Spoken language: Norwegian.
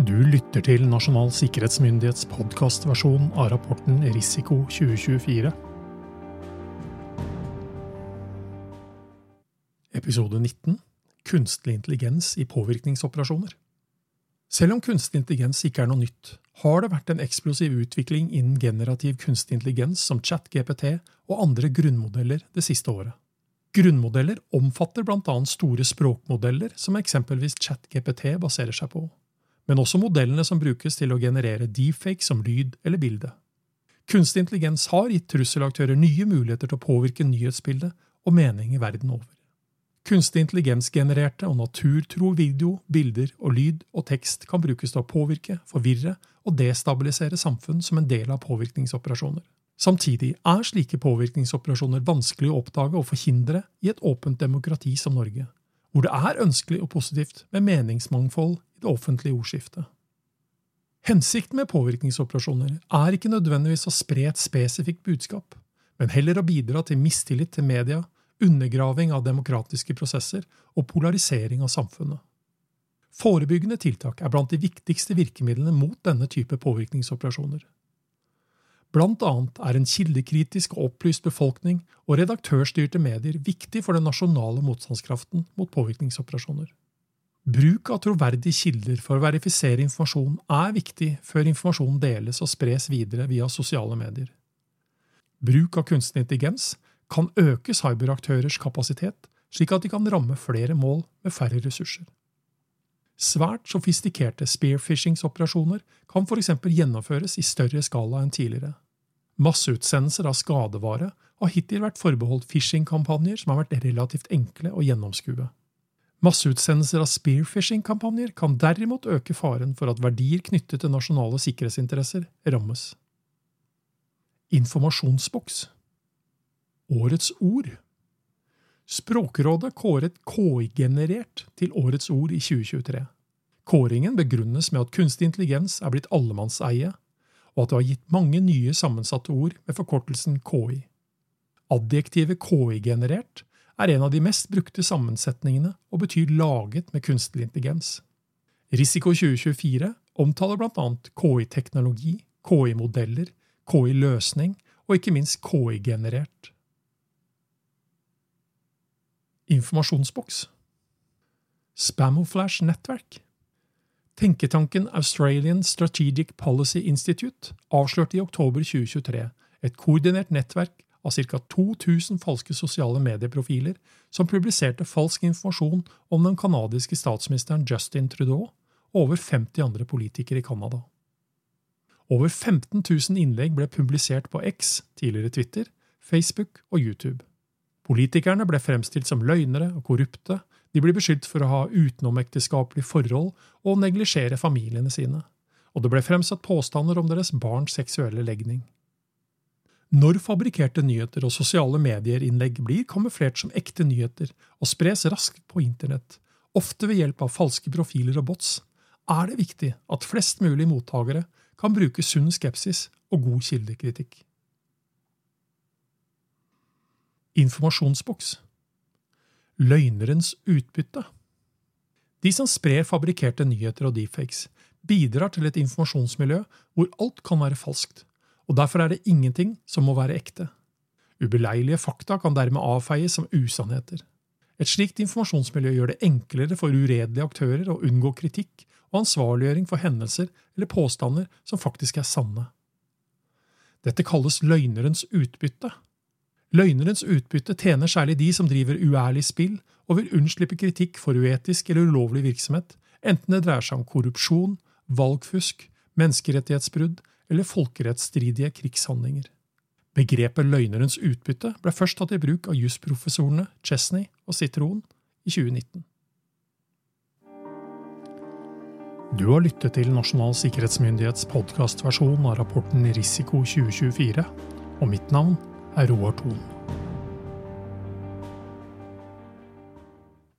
Du lytter til Nasjonal sikkerhetsmyndighets podkastversjon av rapporten Risiko 2024. Episode 19 Kunstig intelligens i påvirkningsoperasjoner. Selv om kunstig intelligens ikke er noe nytt, har det vært en eksplosiv utvikling innen generativ kunstig intelligens som ChatGPT og andre grunnmodeller det siste året. Grunnmodeller omfatter bl.a. store språkmodeller som eksempelvis ChatGPT baserer seg på men også modellene som brukes til å generere deepfake som lyd eller bilde. Kunstig intelligens har gitt trusselaktører nye muligheter til å påvirke nyhetsbildet og mening i verden over. Kunstig intelligens-genererte og naturtro video, bilder og lyd og tekst kan brukes til å påvirke, forvirre og destabilisere samfunn som en del av påvirkningsoperasjoner. Samtidig er slike påvirkningsoperasjoner vanskelig å oppdage og forhindre i et åpent demokrati som Norge, hvor det er ønskelig og positivt med meningsmangfold i det offentlige ordskiftet. Hensikten med påvirkningsoperasjoner er ikke nødvendigvis å spre et spesifikt budskap, men heller å bidra til mistillit til media, undergraving av demokratiske prosesser og polarisering av samfunnet. Forebyggende tiltak er blant de viktigste virkemidlene mot denne type påvirkningsoperasjoner. Blant annet er en kildekritisk og opplyst befolkning og redaktørstyrte medier viktig for den nasjonale motstandskraften mot påvirkningsoperasjoner. Bruk av troverdige kilder for å verifisere informasjon er viktig før informasjonen deles og spres videre via sosiale medier. Bruk av kunstig intelligens kan øke cyberaktørers kapasitet, slik at de kan ramme flere mål med færre ressurser. Svært sofistikerte spearfishingsoperasjoner kan f.eks. gjennomføres i større skala enn tidligere. Masseutsendelser av skadevare har hittil vært forbeholdt phishing-kampanjer som har vært relativt enkle å gjennomskue. Masseutsendelser av spearfishing-kampanjer kan derimot øke faren for at verdier knyttet til nasjonale sikkerhetsinteresser rammes. Informasjonsboks Årets ord Språkrådet kåret KI-generert til årets ord i 2023. Kåringen begrunnes med at kunstig intelligens er blitt allemannseie, og at det har gitt mange nye sammensatte ord med forkortelsen KI. Adjektivet KI-generert er en av de mest brukte sammensetningene og betyr laget med kunstig intelligens. Risiko 2024 omtaler bl.a. KI-teknologi, KI-modeller, KI-løsning og ikke minst KI-generert. Informasjonsboks Spamoflash-nettverk Tenketanken Australian Strategic Policy Institute avslørte i oktober 2023 et koordinert nettverk av ca. 2000 falske sosiale medieprofiler som publiserte falsk informasjon om den canadiske statsministeren Justin Trudeau og over 50 andre politikere i Canada. Over 15 000 innlegg ble publisert på X, tidligere Twitter, Facebook og YouTube. Politikerne ble fremstilt som løgnere og korrupte, de blir beskyldt for å ha utenomekteskapelige forhold og neglisjere familiene sine, og det ble fremsatt påstander om deres barns seksuelle legning. Når fabrikkerte nyheter og sosiale medier-innlegg blir kamuflert som ekte nyheter og spres raskt på internett, ofte ved hjelp av falske profiler og bots, er det viktig at flest mulig mottakere kan bruke sunn skepsis og god kildekritikk. Informasjonsboks Løgnerens utbytte De som sprer fabrikkerte nyheter og deepfakes, bidrar til et informasjonsmiljø hvor alt kan være falskt, og derfor er det ingenting som må være ekte. Ubeleilige fakta kan dermed avfeies som usannheter. Et slikt informasjonsmiljø gjør det enklere for uredelige aktører å unngå kritikk og ansvarliggjøring for hendelser eller påstander som faktisk er sanne. Dette kalles løgnerens utbytte. Løgnerens utbytte tjener særlig de som driver uærlig spill og vil unnslippe kritikk for uetisk eller ulovlig virksomhet, enten det dreier seg om korrupsjon, valgfusk, menneskerettighetsbrudd eller folkerettsstridige krigshandlinger. Begrepet løgnerens utbytte ble først tatt i bruk av jusprofessorene Chesney og Citron i 2019. Du har lyttet til Nasjonal sikkerhetsmyndighets podkastversjon av rapporten Risiko 2024, og mitt navn er Roar Thon.